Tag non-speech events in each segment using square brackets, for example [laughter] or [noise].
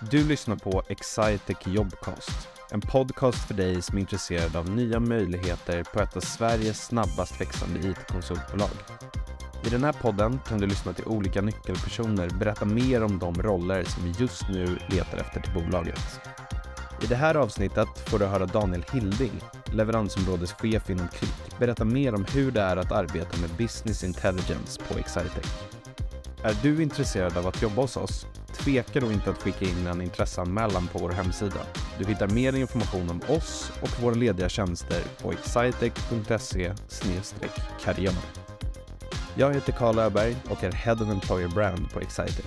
Du lyssnar på Excitec Jobcast, en podcast för dig som är intresserad av nya möjligheter på ett av Sveriges snabbast växande IT-konsultbolag. I den här podden kan du lyssna till olika nyckelpersoner berätta mer om de roller som vi just nu letar efter till bolaget. I det här avsnittet får du höra Daniel Hilding, leveransområdeschef inom Klick, berätta mer om hur det är att arbeta med business intelligence på Excitec. Är du intresserad av att jobba hos oss? Tveka då inte att skicka in en intresseanmälan på vår hemsida. Du hittar mer information om oss och våra lediga tjänster på excitec.se karriär. Jag heter Karl Öberg och är Head of Employer Brand på Excitec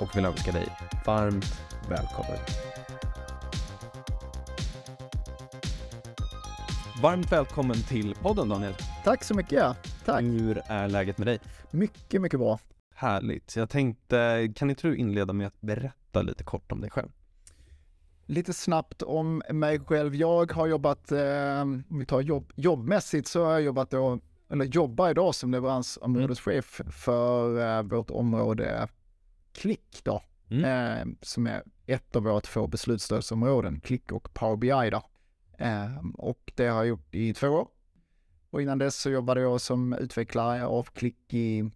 och vill önska dig varmt välkommen. Varmt välkommen till podden Daniel. Tack så mycket. Tack. Hur är läget med dig? Mycket, mycket bra. Härligt. Jag tänkte, kan inte du inleda med att berätta lite kort om dig själv? Lite snabbt om mig själv. Jag har jobbat, eh, om vi tar jobb, jobbmässigt så har jag jobbat då, eller jobbar idag som leveransområdeschef för eh, vårt område Klick då, Mm. eh, som är ett av våra två beslutsstödsområden, Klick och Power BI då. Eh, och det har jag gjort i två år. Och innan dess så jobbade jag som utvecklare av Klick i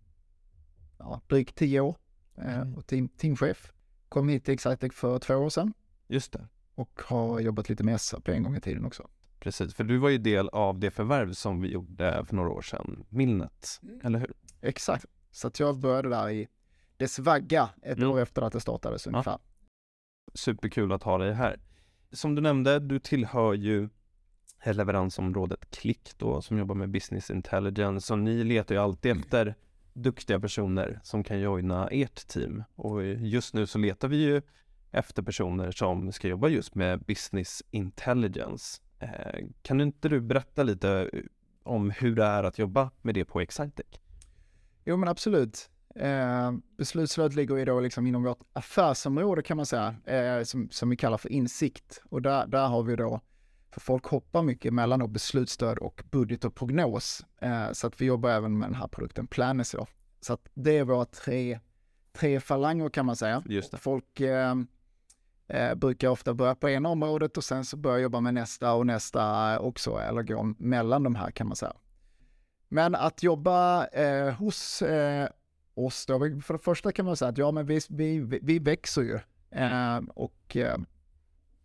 ja, drygt tio år eh, Mm. och team, teamchef. Kom hit till Excitec för två år sedan Just det. och har jobbat lite med SAP en gång i tiden också. Precis, för du var ju del av det förvärv som vi gjorde för några år sedan, Milnet, eller hur? Exakt. Så att jag började där i dess vagga ett Mm. år efter att det startades ungefär. Superkul att ha dig här. Som du nämnde, du tillhör ju leveransområdet Klick då, som jobbar med business intelligence och ni letar ju alltid efter duktiga personer som kan joina ert team. Och just nu så letar vi ju efter personer som ska jobba just med business intelligence. Eh, kan inte du berätta lite eh, om hur det är att jobba med det på Excitec? Jo men absolut. Eh, beslutsstöd ligger ju då liksom inom vårt affärsområde kan man säga, eh, som, som vi kallar för insikt. Och där, där har vi då, för folk hoppar mycket mellan då beslutsstöd och budget och prognos. Eh, så att vi jobbar även med den här produkten Planisy då. Så att det är våra tre, tre falanger kan man säga. Folk eh, eh, brukar ofta börja på ena området och sen så börja jobba med nästa och nästa också, eller gå mellan de här kan man säga. Men att jobba eh, hos eh, oss då, för det första kan man säga att ja, men vi, vi, vi växer ju eh, och eh,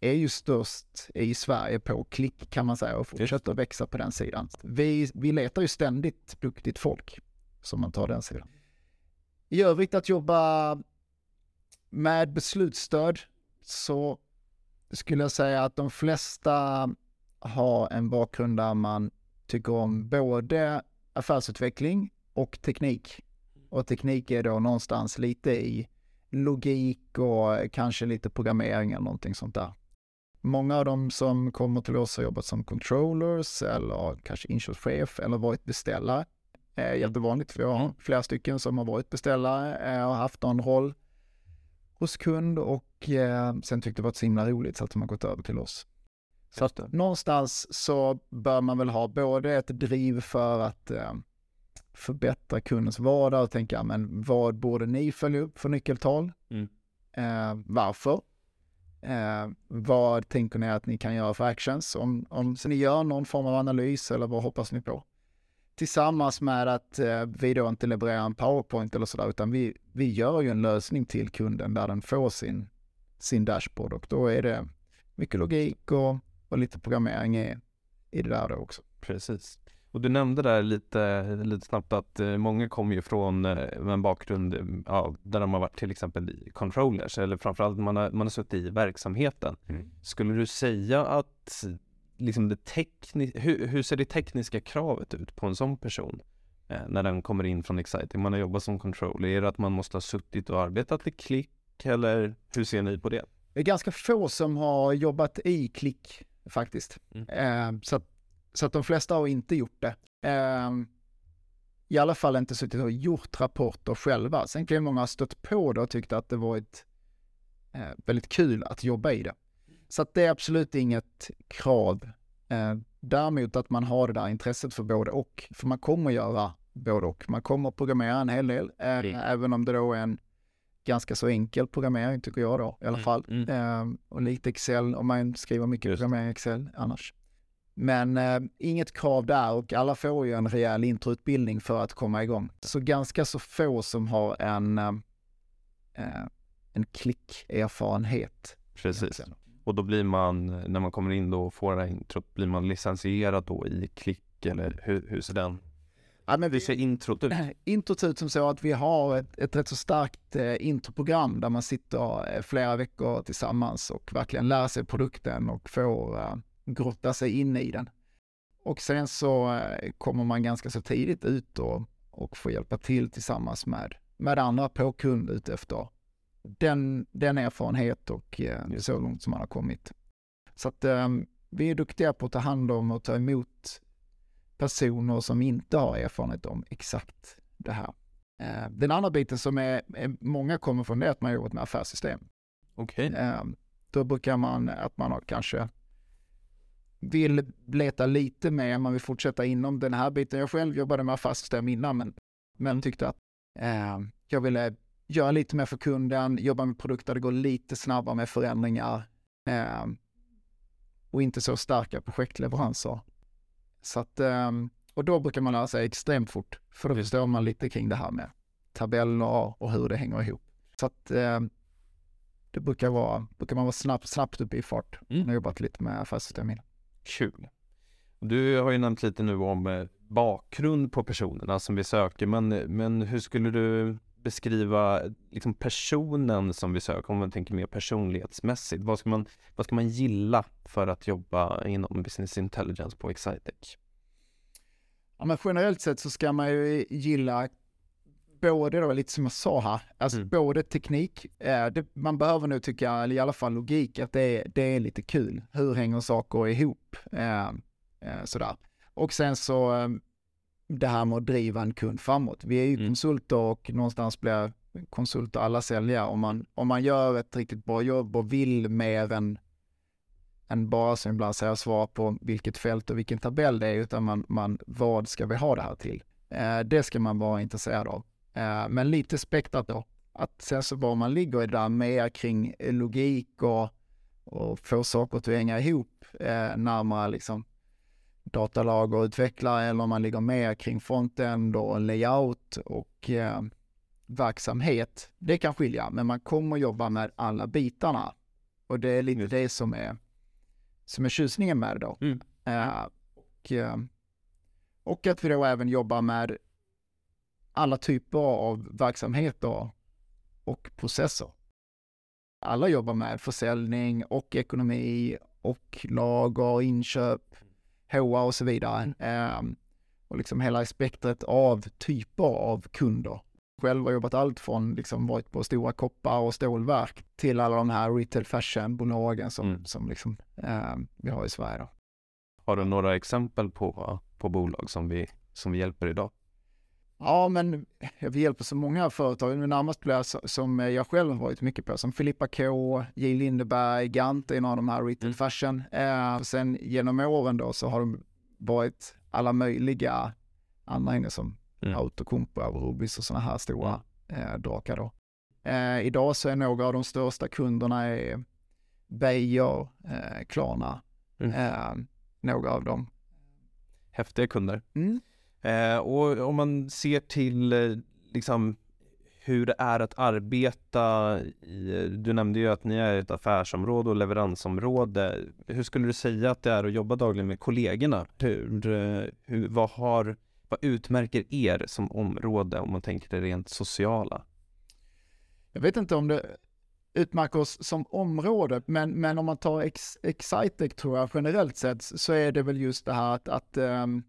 är ju störst i Sverige på klick kan man säga och fortsätter växa på den sidan. Vi, vi letar ju ständigt duktigt folk som man tar den sidan. I övrigt att jobba med beslutsstöd så skulle jag säga att de flesta har en bakgrund där man tycker om både affärsutveckling och teknik. Och teknik är då någonstans lite i logik och kanske lite programmering eller någonting sånt där. Många av dem som kommer till oss har jobbat som controllers eller kanske inköpschef eller varit beställare. Eh, jättevanligt, för jag har flera stycken som har varit beställare eh, och haft någon roll hos kund och eh, sen tyckte det var så himla roligt så att de har gått över till oss. Så att någonstans så bör man väl ha både ett driv för att eh, förbättra kundens vardag och tänka, men vad borde ni följa upp för nyckeltal? Mm. Eh, varför? Eh, vad tänker ni att ni kan göra för actions? Om, om så ni gör någon form av analys eller vad hoppas ni på? Tillsammans med att eh, vi då inte levererar en powerpoint eller sådär, utan vi, vi gör ju en lösning till kunden där den får sin, sin dashboard och då är det mycket logik och, och lite programmering i, i det där då också. Precis. Och du nämnde där lite, lite snabbt att eh, många kommer ju från eh, en bakgrund eh, ja, där de har varit till exempel i controllers eller framförallt man har, man har suttit i verksamheten. Skulle du säga att liksom det tekni- hur, hur ser det tekniska kravet ut på en sån person eh, när den kommer in från Exciting? Man har jobbat som controller. Är det att man måste ha suttit och arbetat i klick eller hur ser ni på det? Det är ganska få som har jobbat i klick faktiskt. Mm. Eh, så, att, så att de flesta har inte gjort det. Eh, I alla fall inte suttit och gjort rapporter själva. Sen kan ju många ha stött på det och tyckt att det varit eh, väldigt kul att jobba i det. Så att det är absolut inget krav. Eh, däremot att man har det där intresset för både och. För man kommer göra både och. Man kommer programmera en hel del, Mm. även om det då är en ganska så enkel programmering tycker jag då i alla Mm, fall. mm. Eh, och lite Excel om man skriver mycket Just programmering i Excel annars. Men eh, inget krav där och alla får ju en rejäl introutbildning för att komma igång. Så ganska så få som har en, eh, eh, en klickerfarenhet. Precis. egentligen. Och då blir man, när man kommer in då och får det här introt, blir man licensierad då i klick eller hur, hur ser den? Ja, men Hur ser introt ut? [clears throat] Introt ut som så att vi har ett, ett rätt så starkt eh, introprogram där man sitter eh, flera veckor tillsammans och verkligen lär sig produkten och får eh, grotta sig in i den. Och sen så eh, kommer man ganska så tidigt ut och, och får hjälpa till tillsammans med, med andra på kund utefter den, den erfarenhet och eh, Just så långt som man har kommit. Så att eh, vi är duktiga på att ta hand om och ta emot personer som inte har erfarenhet om exakt det här. Eh, Den andra biten som är, är många kommer från det är att man har jobbat med affärssystem. Okej. Eh, Då brukar man att man har kanske vill leta lite mer, man vill fortsätta inom den här biten. Jag själv jobbade med affärssystem innan men, men tyckte att eh, jag ville göra lite mer för kunden, jobba med produkter, det går lite snabbare med förändringar eh, och inte så starka projektleveranser. Så att, eh, och då brukar man lära sig extremt fort, för då förstår man lite kring det här med tabeller och hur det hänger ihop. Så att eh, det brukar, vara, brukar man vara snabbt, snabbt uppe i fart. Mm. Jag har jobbat lite med affärssystem innan. Kul. Du har ju nämnt lite nu om eh, bakgrund på personerna som vi söker, men, men hur skulle du beskriva liksom personen som vi söker, om man tänker mer personlighetsmässigt? Vad ska man, vad ska man gilla för att jobba inom business intelligence på Excitec? Ja, men generellt sett så ska man ju gilla både då, lite som jag sa här, alltså Mm. både teknik, eh, det, man behöver nog tycka, eller i alla fall logik, att det är, det är lite kul. Hur hänger saker ihop? Eh, eh, sådär. Och sen så eh, det här med att driva en kund framåt. Vi är ju Mm. konsulter och någonstans blir konsulter alla säljare. Om man, om man gör ett riktigt bra jobb och vill mer än, än bara som ibland säger svara på vilket fält och vilken tabell det är, utan man, man vad ska vi ha det här till? Eh, det ska man vara intresserad av. Eh, men lite spektrat då. Att sen så var man ligger i det där mer kring eh, logik och, och få saker att hänga ihop eh, närmare liksom datalag och utvecklare eller om man ligger mer kring frontend och layout och eh, verksamhet. Det kan skilja, men man kommer jobba med alla bitarna. Och det är lite Just. det som är, som är tjusningen med det då. Mm. Eh, och, och att vi då även jobbar med alla typer av verksamheter och processer. Alla jobbar med försäljning och ekonomi och lager, inköp, HR och så vidare. Ehm, och liksom hela spektret av typer av kunder. Själv har jobbat allt från liksom varit på stora koppar och stålverk till alla de här retail fashion-bolagen som, Mm. som liksom, ehm, vi har i Sverige. Då. Har du några exempel på, på bolag som vi, som vi hjälper idag? Ja, men vi hjälper så många företag. Men närmast så- som jag själv har varit mycket på, som Filippa K, J Lindeberg, Gant är en av de här retail Mm. fashion. Eh, sen genom åren då så har de varit alla möjliga inne som Mm. Autokumpu, Rubis och sådana här stora eh, drakar då. Eh, idag så är några av de största kunderna är Beijer, eh, Klarna, Mm. eh, några av dem. Häftiga kunder. Mm. Eh, och om man ser till eh, liksom hur det är att arbeta i, eh, du nämnde ju att ni är ett affärsområde och leveransområde. Hur skulle du säga att det är att jobba dagligen med kollegorna? Hur, eh, hur, vad, har, vad utmärker er som område om man tänker det rent sociala? Jag vet inte om det utmärker oss som område, men, men om man tar ex, Excitec tror jag generellt sett så är det väl just det här att, att um,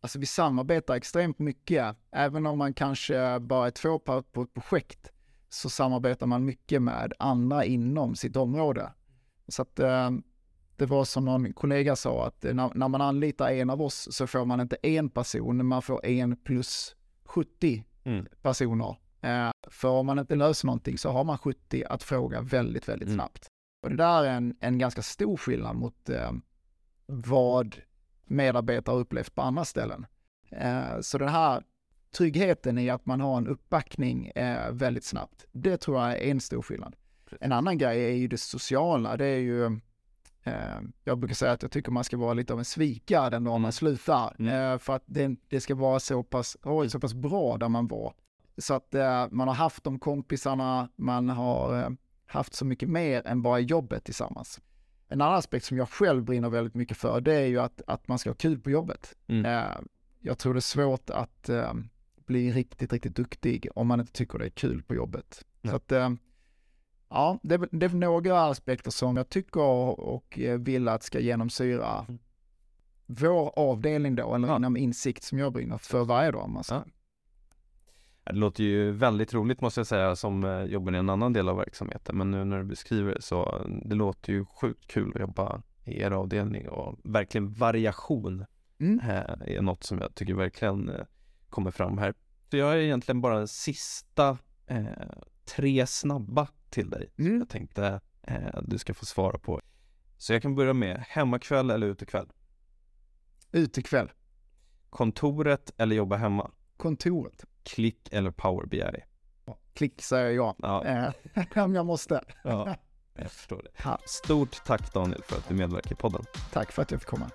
alltså vi samarbetar extremt mycket. Även om man kanske bara är två på, på ett projekt så samarbetar man mycket med andra inom sitt område. Så att um, det var som någon kollega sa att när, när man anlitar en av oss så får man inte en person, man får en plus 70 Mm. personer. Eh, för om man inte löser någonting så har man 70 att fråga väldigt, väldigt Mm. snabbt. Och det där är en, en ganska stor skillnad mot eh, vad medarbetare upplevt på andra ställen. Eh, så den här tryggheten i att man har en uppbackning väldigt snabbt. Det tror jag är en stor skillnad. En annan grej är ju det sociala. Det är ju, eh, jag brukar säga att jag tycker man ska vara lite av en svikare den dagen man Mm. slutar. Mm. Eh, för att det, det ska vara så pass, oj, så pass bra där man var. Så att man har haft de kompisarna, man har haft så mycket mer än bara jobbet tillsammans. En annan aspekt som jag själv brinner väldigt mycket för, det är ju att, att man ska ha kul på jobbet. Mm. Eh, jag tror det är svårt att eh, bli riktigt, riktigt duktig om man inte tycker det är kul på jobbet. Ja. Så att, eh, ja, det, är- det är några aspekter som jag tycker och vill att ska genomsyra Mm. vår avdelning då, eller inom insikt som jag brinner för varje dag. Man ska. Ja. Det låter ju väldigt roligt måste jag säga som eh, jobbar i en annan del av verksamheten men nu när du beskriver det så det låter ju sjukt kul att jobba i er avdelning och verkligen variation Mm. eh, är något som jag tycker verkligen eh, kommer fram här. Så jag har egentligen bara en sista eh, tre snabba till dig Mm. jag tänkte eh, du ska få svara på. Så jag kan börja med hemmakväll eller utekväll? Ut ikväll. Kontoret eller jobba hemma? Kontoret. Klick eller Power BI? Klick säger jag. Ja, [laughs] Eh, om jag måste. ja [laughs] jag förstår det. Stort tack Daniel för att du medverkar i podden. Tack för att jag fick komma.